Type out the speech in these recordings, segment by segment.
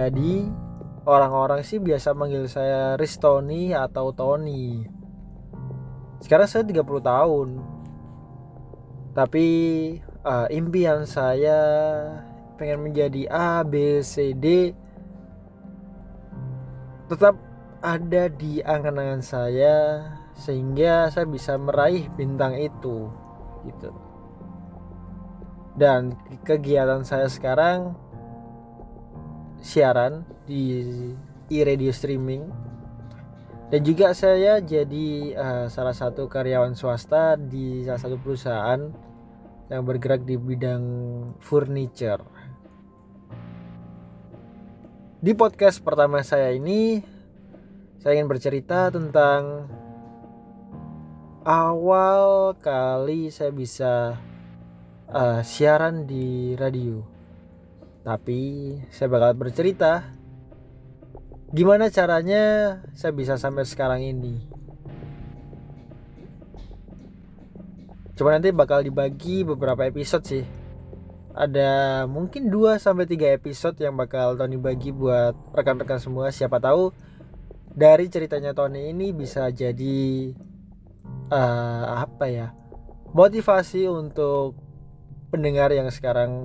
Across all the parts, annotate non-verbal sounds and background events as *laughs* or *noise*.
Jadi orang-orang sih biasa manggil saya Ristoni atau Tony. Sekarang saya 30 tahun. Tapi uh, impian saya pengen menjadi A, B, C, D tetap ada di angan-angan saya sehingga saya bisa meraih bintang itu gitu. Dan kegiatan saya sekarang siaran di e-radio streaming dan juga saya jadi uh, salah satu karyawan swasta di salah satu perusahaan yang bergerak di bidang furniture. Di podcast pertama saya ini saya ingin bercerita tentang awal kali saya bisa uh, siaran di radio. Tapi saya bakal bercerita gimana caranya saya bisa sampai sekarang ini. Cuma nanti bakal dibagi beberapa episode sih. Ada mungkin 2 sampai 3 episode yang bakal Tony bagi buat rekan-rekan semua. Siapa tahu dari ceritanya Tony ini bisa jadi uh, apa ya? Motivasi untuk pendengar yang sekarang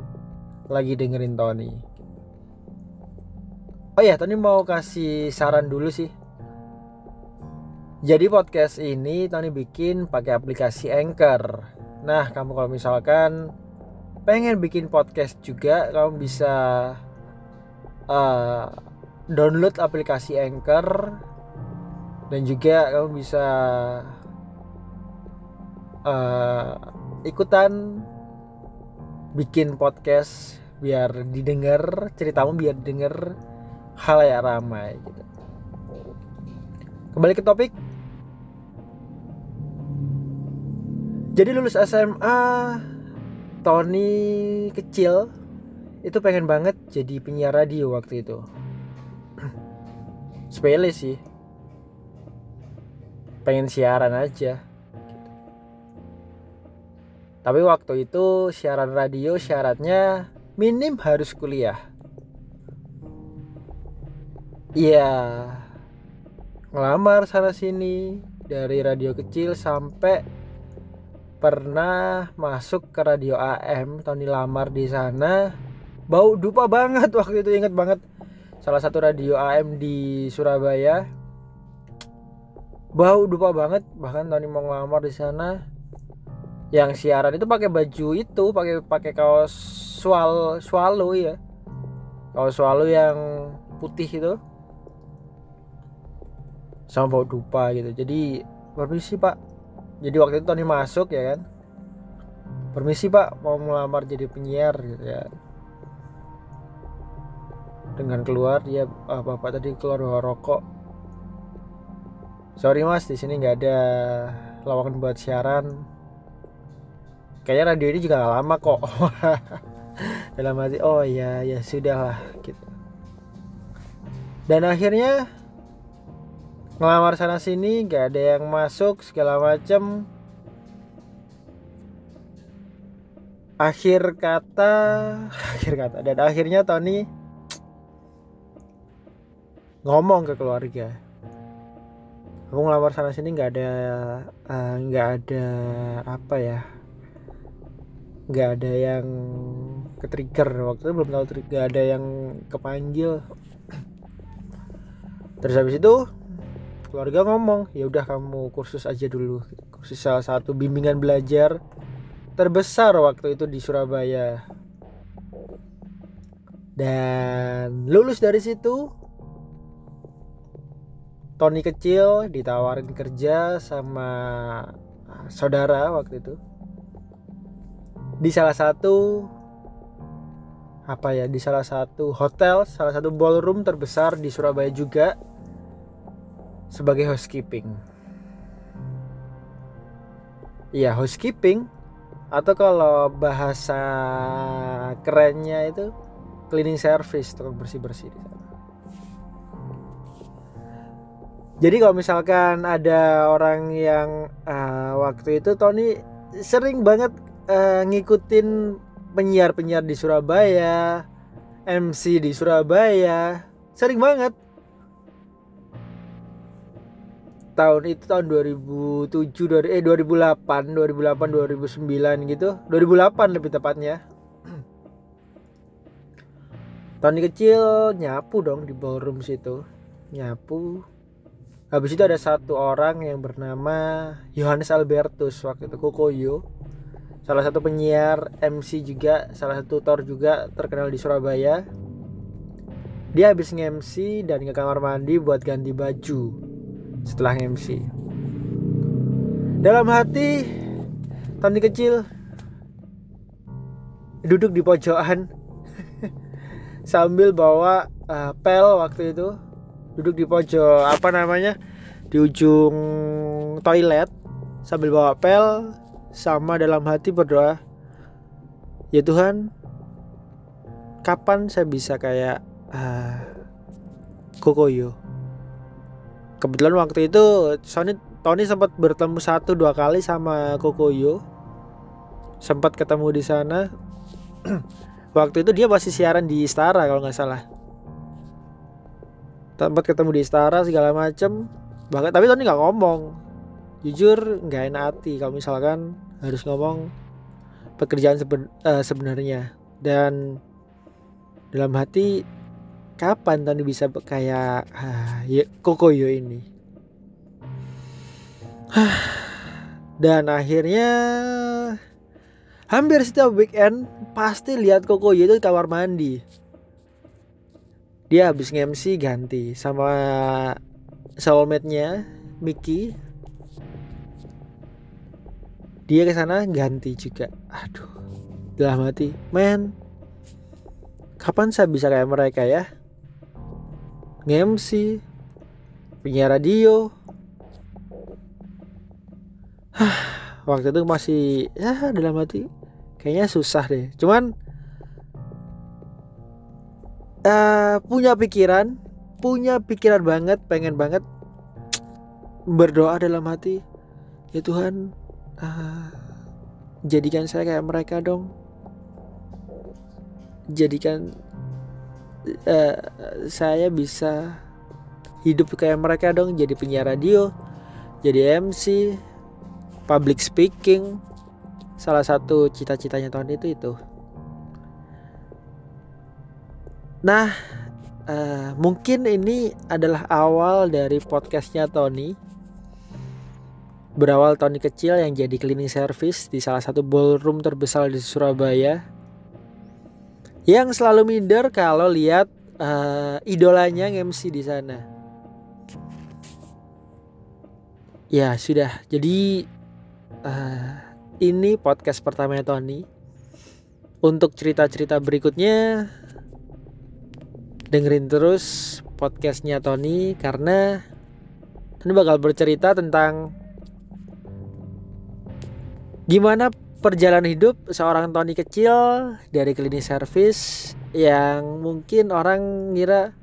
lagi dengerin Tony. Oh ya, Tony mau kasih saran dulu sih. Jadi podcast ini Tony bikin pakai aplikasi Anchor. Nah, kamu kalau misalkan pengen bikin podcast juga, kamu bisa uh, download aplikasi Anchor dan juga kamu bisa uh, ikutan bikin podcast biar didengar ceritamu biar didengar hal yang ramai gitu. Kembali ke topik. Jadi lulus SMA Tony kecil itu pengen banget jadi penyiar radio waktu itu. *clears throat* Sepele sih. Pengen siaran aja tapi waktu itu siaran radio syaratnya minim harus kuliah. Iya. Ngelamar sana sini dari radio kecil sampai pernah masuk ke radio AM Tony lamar di sana bau dupa banget waktu itu inget banget salah satu radio AM di Surabaya bau dupa banget bahkan Tony mau ngelamar di sana yang siaran itu pakai baju itu pakai pakai kaos swal swallow ya kaos swallow yang putih itu. Sama bau dupa gitu. Jadi permisi pak. Jadi waktu itu Tony masuk ya kan? Permisi pak mau melamar jadi penyiar gitu ya. Dengan keluar dia ah, bapak tadi keluar bawa rokok. Sorry mas di sini nggak ada lowongan buat siaran kayaknya radio ini juga gak lama kok. *laughs* Dalam hati oh ya ya sudah lah gitu. Dan akhirnya ngelamar sana sini gak ada yang masuk segala macem. Akhir kata *laughs* akhir kata. Dan akhirnya Tony ngomong ke keluarga. Aku ngelamar sana sini nggak ada eh, nggak uh, ada apa ya nggak ada yang ke trigger waktu itu belum tahu nggak ada yang kepanggil. Terus habis itu keluarga ngomong ya udah kamu kursus aja dulu. Kursus salah satu bimbingan belajar terbesar waktu itu di Surabaya. Dan lulus dari situ Tony kecil ditawarin kerja sama saudara waktu itu di salah satu apa ya di salah satu hotel salah satu ballroom terbesar di Surabaya juga sebagai housekeeping. Iya housekeeping atau kalau bahasa kerennya itu cleaning service untuk bersih bersih di sana. Jadi kalau misalkan ada orang yang uh, waktu itu Tony sering banget uh, ngikutin penyiar-penyiar di Surabaya MC di Surabaya. Sering banget. Tahun itu tahun 2007 eh 2008 2008 2009 gitu. 2008 lebih tepatnya. *clears throat* Tony kecil nyapu dong di ballroom situ. Nyapu. Habis itu ada satu orang yang bernama Yohanes Albertus waktu itu Kokoyo salah satu penyiar MC juga salah satu tutor juga terkenal di Surabaya. Dia habis nge-MC dan ke kamar mandi buat ganti baju setelah MC dalam hati Tony kecil duduk di pojokan *laughs* sambil bawa uh, pel waktu itu. Duduk di pojok apa namanya di ujung toilet sambil bawa pel sama dalam hati berdoa ya Tuhan kapan saya bisa kayak uh, Kokoyo? Kebetulan waktu itu Sony Tony sempat bertemu satu dua kali sama Kokoyo. Sempat ketemu di sana. *clears throat* Waktu itu dia masih siaran di Istara kalau nggak salah. Tempat ketemu di Istara segala macem. Bahkan tapi Tony nggak ngomong. Jujur nggak enak hati kalau misalkan harus ngomong pekerjaan seben, uh, sebenarnya. Dan dalam hati kapan Tony bisa kayak uh, ya, Kokoyo ini? *sighs* Dan akhirnya hampir setiap weekend pasti lihat Kokoyo itu kamar mandi. Dia habis nge-MC ganti sama soulmate-nya Mickey dia ke sana ganti juga. Aduh dalam hati men kapan saya bisa kayak mereka ya? nge-MC penyiar radio. Waktu itu masih ya dalam hati kayaknya susah deh. Cuman uh, punya pikiran punya pikiran banget pengen banget *tsk* berdoa dalam hati. Ya Tuhan uh, jadikan saya kayak mereka dong. Jadikan uh, saya bisa hidup kayak mereka dong. Jadi penyiar radio jadi MC public speaking. Salah satu cita-citanya tahun itu itu. Nah uh, mungkin ini adalah awal dari podcastnya Tony berawal Tony kecil yang jadi cleaning service di salah satu ballroom terbesar di Surabaya. Yang selalu minder kalau lihat uh, idolanya MC di sana. Ya sudah. Jadi uh, ini podcast pertama Tony. Untuk cerita-cerita berikutnya dengerin terus podcastnya Tony karena ini bakal bercerita tentang gimana perjalanan hidup seorang Tony kecil dari klinik service yang mungkin orang ngira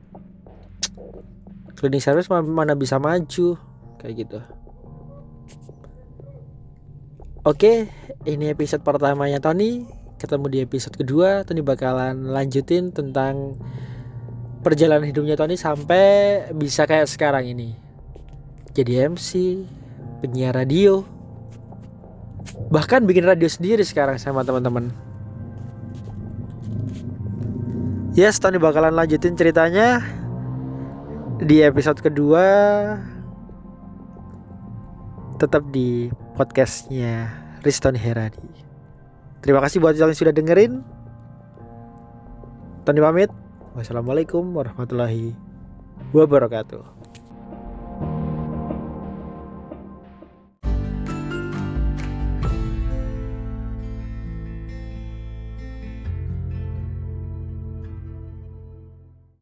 klinik service mana bisa maju kayak gitu. Oke, ini episode pertamanya Tony. Ketemu di episode kedua, Tony bakalan lanjutin tentang perjalanan hidupnya Tony sampai bisa kayak sekarang ini. Jadi MC, penyiar radio, bahkan bikin radio sendiri sekarang sama teman-teman. Yes, Tony bakalan lanjutin ceritanya di episode kedua. Tetap di podcastnya Riston Heradi. Terima kasih buat yang sudah dengerin. Tony pamit. Wassalamualaikum warahmatullahi wabarakatuh.